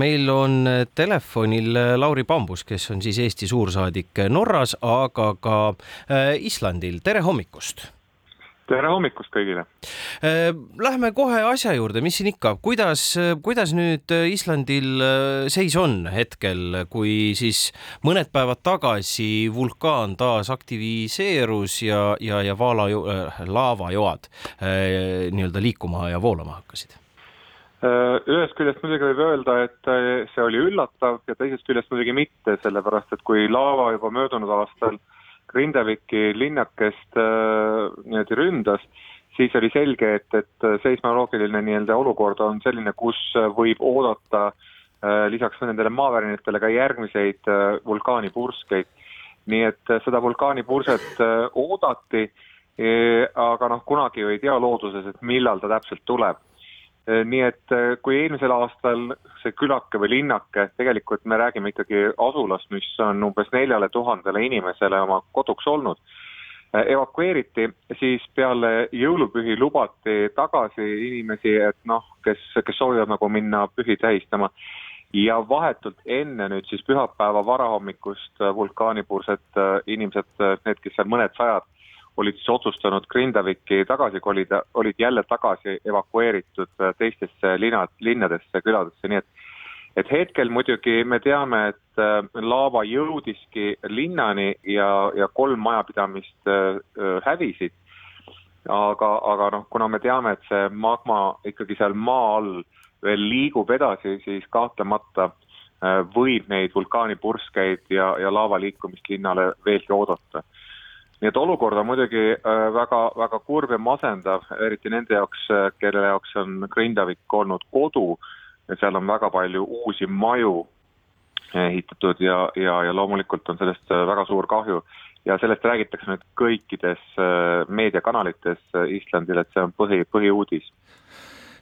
meil on telefonil Lauri Pambus, kes on siis Eesti suursaadik Norras, aga ka Islandil. tere hommikust tere hommikust kõigile! Äh, lähme kohe asja juurde, mis siin ikka, kuidas, kuidas nüüd Islandil seis on hetkel, kui siis mõned päevad tagasi vulkaan taas aktiviseerus ja, ja, ja vaala, laavajoad nii-öelda liikuma ja voolama hakkasid? Äh, ühest küljest muidugi võib öelda, et äh, see oli üllatav ja teisest küljest muidugi mitte, sellepärast et kui laava juba möödunud aastal Grindaviki linnakest äh, niimoodi ründas, siis oli selge, et, et seismoloogiline nii-öelda olukord on selline, kus võib oodata lisaks nendele maavärinatele ka järgmiseid vulkaanipurskeid. nii et seda vulkaanipurset oodati, aga noh, kunagi ju ei tea looduses, et millal ta täpselt tuleb nii et äh, kui eelmisel aastal see külake või linnake, tegelikult me räägime ikkagi asulast, mis on umbes neljale tuhandele inimesele oma koduks olnud, äh, evakueeriti, siis peale jõulupühi lubati tagasi inimesi, et noh, kes, kes soovivad nagu minna pühi tähistama. ja vahetult enne nüüd siis pühapäeva varahommikust vulkaanipurset inimesed, need, kes seal mõned sajad olid siis otsustanud Grindaviki tagasi kolida, olid jälle tagasi evakueeritud äh, teistesse linnad, linnadesse, küladesse, nii et et hetkel muidugi me teame, et äh, laava jõudiski linnani ja, ja kolm majapidamist äh, hävisid. aga, aga noh, kuna me teame, et see magma ikkagi seal maa all veel liigub edasi, siis kahtlemata võib neid vulkaanipurskeid ja, ja laava liikumist linnale veelgi oodata nii et olukord on muidugi äh, väga, väga kurb ja masendav, eriti nende jaoks, äh, kelle jaoks on Grindavik olnud kodu ja seal on väga palju uusi maju ehitatud ja, ja, ja loomulikult on sellest äh, väga suur kahju. ja sellest räägitakse nüüd kõikides meediakanalites Islandil, et see on põhi, põhiuudis.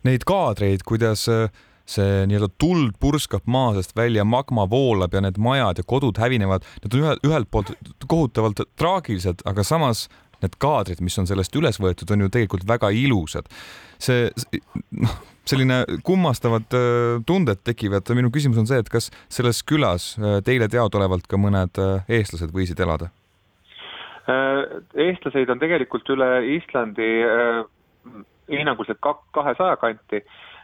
Neid kaadreid, kuidas äh see nii-öelda tuld purskab maa seest välja, magma voolab ja need majad ja kodud hävinevad, need on ühelt, ühelt poolt kohutavalt traagilised, aga samas need kaadrid, mis on sellest üles võetud, on ju tegelikult väga ilusad. see, noh, selline kummastavad äh, tunded tekivad. minu küsimus on see, et kas selles külas äh, teile teadaolevalt ka mõned äh, eestlased võisid elada? eestlaseid on tegelikult üle Islandi hinnanguliselt kahesaja kanti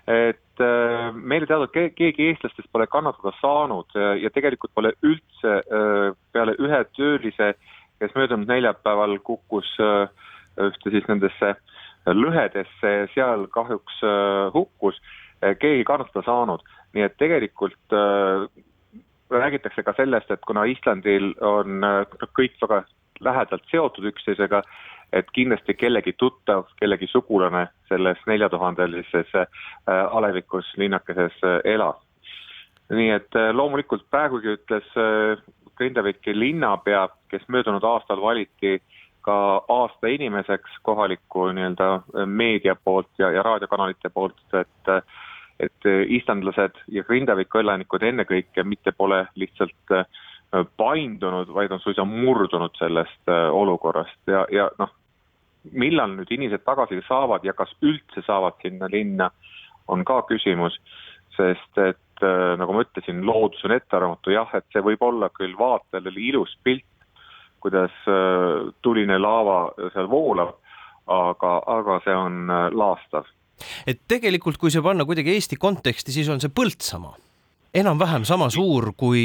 et äh, meile teada keegi eestlastest pole kannatada saanud ja tegelikult pole üldse äh, peale ühe töölise, kes möödunud neljapäeval kukkus äh, ühte siis nendesse lõhedesse, seal kahjuks hukkus, keegi kannatada saanud. nii et tegelikult räägitakse ka sellest, et kuna Islandil on kõik väga lähedalt seotud üksteisega, et kindlasti kellegi tuttav, kellegi sugulane selles neljatuhandelises äh, alevikus linnakeses äh, elas. nii et äh, loomulikult praegugi ütles Grindaviki linnapea, kes möödunud aastal valiti ka aasta inimeseks kohaliku nii-öelda meedia poolt ja, ja raadiokanalite poolt, et et islandlased ja Grindaviku elanikud ennekõike mitte pole lihtsalt paindunud, vaid on suisa murdunud sellest olukorrast ja, ja noh, millal nüüd inimesed tagasi saavad ja kas üldse saavad sinna linna, on ka küsimus, sest et äh, nagu ma ütlesin, loodus on ettearvamatu, jah, et see võib olla küll vaatajale ilus pilt, kuidas äh, tuline laava seal voolab, aga, aga see on äh, laastav. et tegelikult, kui see panna kuidagi Eesti konteksti, siis on see Põltsamaa enam-vähem sama suur kui,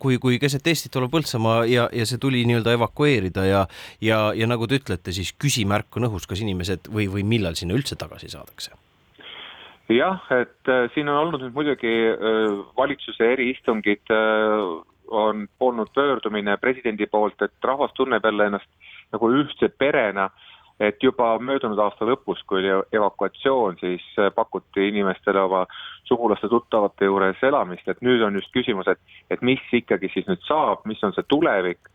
kui, kui keset Eestit olev Põltsamaa ja, ja see tuli nii-öelda evakueerida ja, ja, ja nagu te ütlete, siis küsimärk on õhus, kas inimesed või, või millal sinna üldse tagasi saadakse? jah, et äh, siin on olnud nüüd muidugi äh, valitsuse eriistungid äh, on olnud pöördumine presidendi poolt, et rahvas tunneb jälle ennast nagu ühtse perena äh, et juba möödunud aasta lõpus, kui oli evakuatsioon, siis äh, pakuti inimestele oma sugulaste-tuttavate juures elamist, et nüüd on just küsimus, et, et mis ikkagi siis nüüd saab, mis on see tulevik,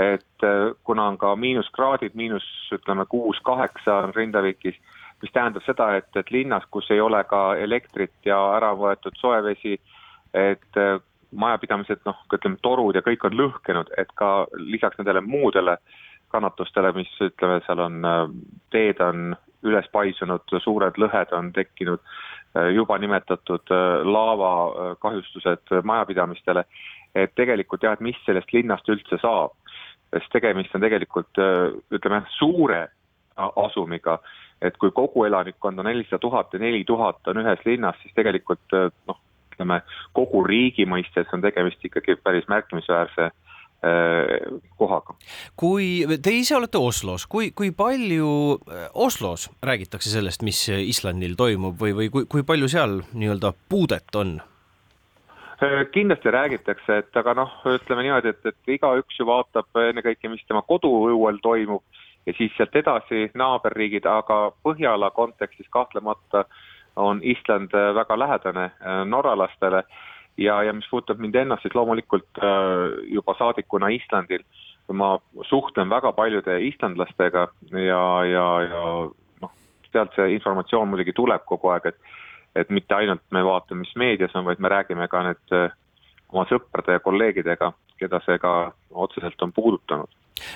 et äh, kuna on ka miinuskraadid, miinus ütleme kuus-kaheksa on Rindavikis, mis tähendab seda, et, et linnas, kus ei ole ka elektrit ja ära võetud soe vesi, et äh, majapidamised, noh, ütleme torud ja kõik on lõhkenud, et ka lisaks nendele muudele äh, kannatustele, mis ütleme, seal on, äh, teed on üles paisunud, suured lõhed on tekkinud, juba nimetatud laavakahjustused majapidamistele, et tegelikult jah, et mis sellest linnast üldse saab, sest tegemist on tegelikult ütleme, suure asumiga, et kui kogu elanikkond on nelisada tuhat ja neli tuhat on ühes linnas, siis tegelikult noh, ütleme kogu riigi mõistes on tegemist ikkagi päris märkimisväärse Äh, kohaga. kui te ise olete Oslos, kui, kui palju äh, Oslos räägitakse sellest, mis Islandil toimub või, või kui, kui palju seal nii-öelda puudet on? Äh, kindlasti räägitakse, et aga noh, ütleme niimoodi, et, et igaüks ju vaatab ennekõike, mis tema koduõuel toimub ja siis sealt edasi naaberriigid, aga Põhjala kontekstis kahtlemata on Island väga lähedane norralastele ja, ja mis puudutab mind ennast, siis loomulikult äh, juba saadikuna Islandil ma suhtlen väga paljude islandlastega ja, ja, ja noh, sealt see informatsioon muidugi tuleb kogu aeg, et et mitte ainult me vaatame, mis meedias on, vaid me räägime ka nüüd äh, oma sõprade ja kolleegidega, keda see ka otseselt on puudutanud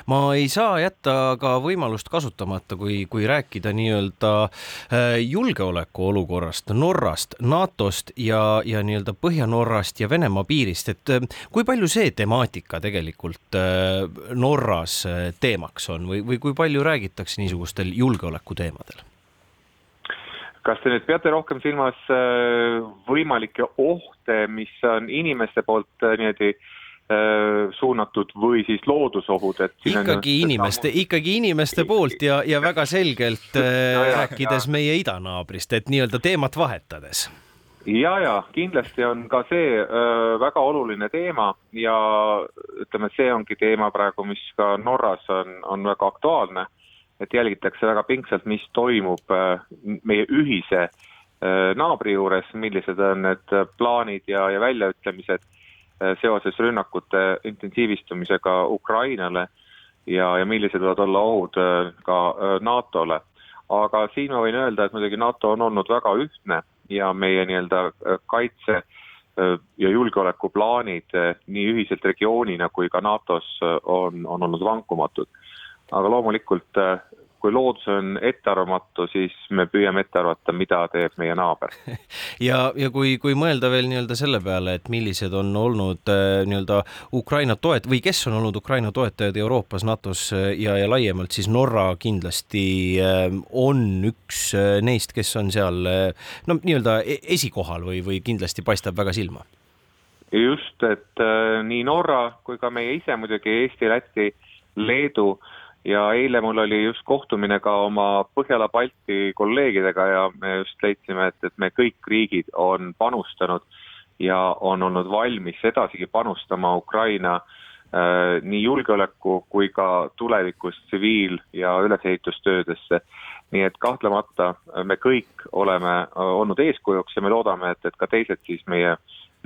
ma ei saa jätta ka võimalust kasutamata, kui, kui rääkida nii-öelda äh, julgeolekuolukorrast, Norrast, NATO-st ja, ja nii-öelda Põhja-Norrast ja Venemaa piirist, et äh, kui palju see temaatika tegelikult äh, Norras teemaks on või, või kui palju räägitakse niisugustel julgeolekuteemadel? kas te nüüd peate rohkem silmas võimalikke ohte, mis on inimeste poolt niimoodi äh, Äh, suunatud või siis loodusohud, et ikkagi inimeste, ikkagi inimeste poolt ja, ja väga selgelt äh, ja, ja, rääkides ja. meie idanaabrist, et nii-öelda teemat vahetades. ja, ja kindlasti on ka see öö, äh, väga oluline teema ja ütleme, see ongi teema praegu, mis ka Norras on, on väga aktuaalne, et jälgitakse väga pingsalt, mis toimub öö, meie ühise öö, naabri juures, millised on need plaanid ja, ja väljaütlemised Äh, seoses rünnakute intensiivistumisega Ukrainale ja, ja millised võivad olla ohud äh, ka äh, NATO-le. aga siin ma võin öelda, et muidugi NATO on olnud väga ühtne ja meie nii-öelda kaitse ja julgeolekuplaanid nii ühiselt regioonina kui ka NATO-s on, on olnud vankumatud. aga loomulikult kui loodus on ettearvamatu, siis me püüame ette arvata, mida teeb meie naaber. ja, ja kui, kui mõelda veel nii-öelda selle peale, et millised on olnud äh, nii-öelda Ukraina toet- või kes on olnud Ukraina toetajad Euroopas, NATO-s äh, ja, ja laiemalt, siis Norra kindlasti äh, on üks neist, kes on seal no nii-öelda e-, esikohal või, või kindlasti paistab väga silma just, et äh, nii Norra kui ka meie ise muidugi Eesti, Läti, Leedu äh, ja eile mul oli just kohtumine ka oma Põhjala-Balti kolleegidega ja me just leidsime, et, et me kõik riigid on panustanud ja on olnud valmis edasigi panustama Ukraina äh, nii julgeoleku kui ka tulevikus tsiviil- ja ülesehitustöödesse. nii et kahtlemata me kõik oleme äh, olnud eeskujuks ja me loodame, et, et ka teised siis meie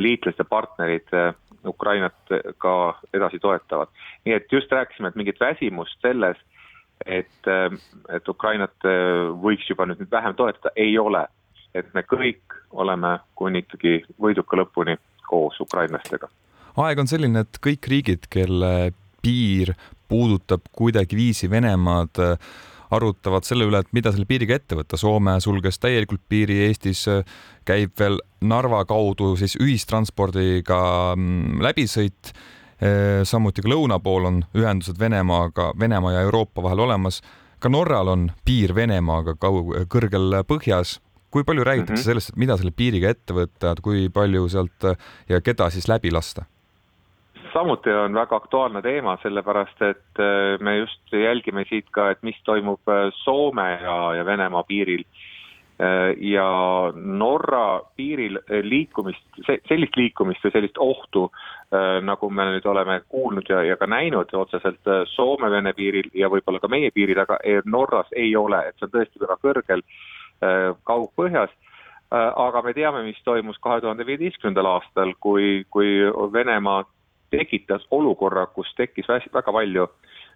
liitlaste partnerid äh, Ukrainat ka edasi toetavad. nii et just rääkisime, et mingit väsimust selles, et, et Ukrainat võiks juba nüüd vähem toetada, ei ole. et me kõik oleme kuni ikkagi võiduka lõpuni koos ukrainlastega. aeg on selline, et kõik riigid, kelle piir puudutab kuidagiviisi Venemaad, arutavad selle üle, et mida selle piiriga ette võtta. Soome sulges täielikult piiri, Eestis äh, käib veel Narva kaudu siis ühistranspordiga mm, läbisõit. Äh, samuti ka lõuna pool on ühendused Venemaaga, Venemaa ja Euroopa vahel olemas. ka Norral on piir Venemaaga kaug-, kõrgel põhjas. kui palju räägitakse mm -hmm. sellest, et mida selle piiriga ette võtta, et kui palju sealt ja keda siis läbi lasta? Samuti on väga aktuaalne teema, sellepärast et äh, me just jälgime siit ka, et mis toimub äh, Soome ja, ja Venemaa piiril. Äh, ja Norra piiril liikumist, sellist liikumist või sellist ohtu, nagu me nüüd oleme kuulnud ja, ja ka näinud otseselt Soome-Vene piiril ja võib-olla ka meie piiri taga, Norras ei ole, et see on tõesti väga kõrgel kaugpõhjas aga me teame, mis toimus kahe tuhande viieteistkümnendal aastal, kui, kui Venemaa tekitas olukorra, kus tekkis väga palju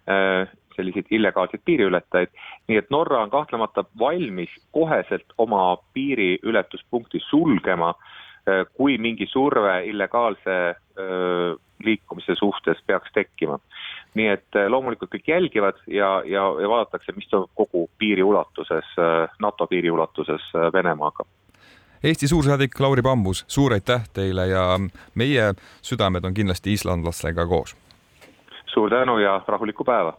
äh, selliseid illegaalseid piiriületajaid, nii et Norra on kahtlemata valmis koheselt oma piiriületuspunkti sulgema, äh, kui mingi surve illegaalse äh, liikumise suhtes peaks tekkima. nii et loomulikult kõik jälgivad ja, ja, ja vaadatakse, mis toimub kogu piiri ulatuses, NATO piiri ulatuses Venemaaga Eesti suursaadik Lauri Pambus, suur aitäh teile ja meie südamed on kindlasti islandlastega koos. suur tänu ja rahulikku päeva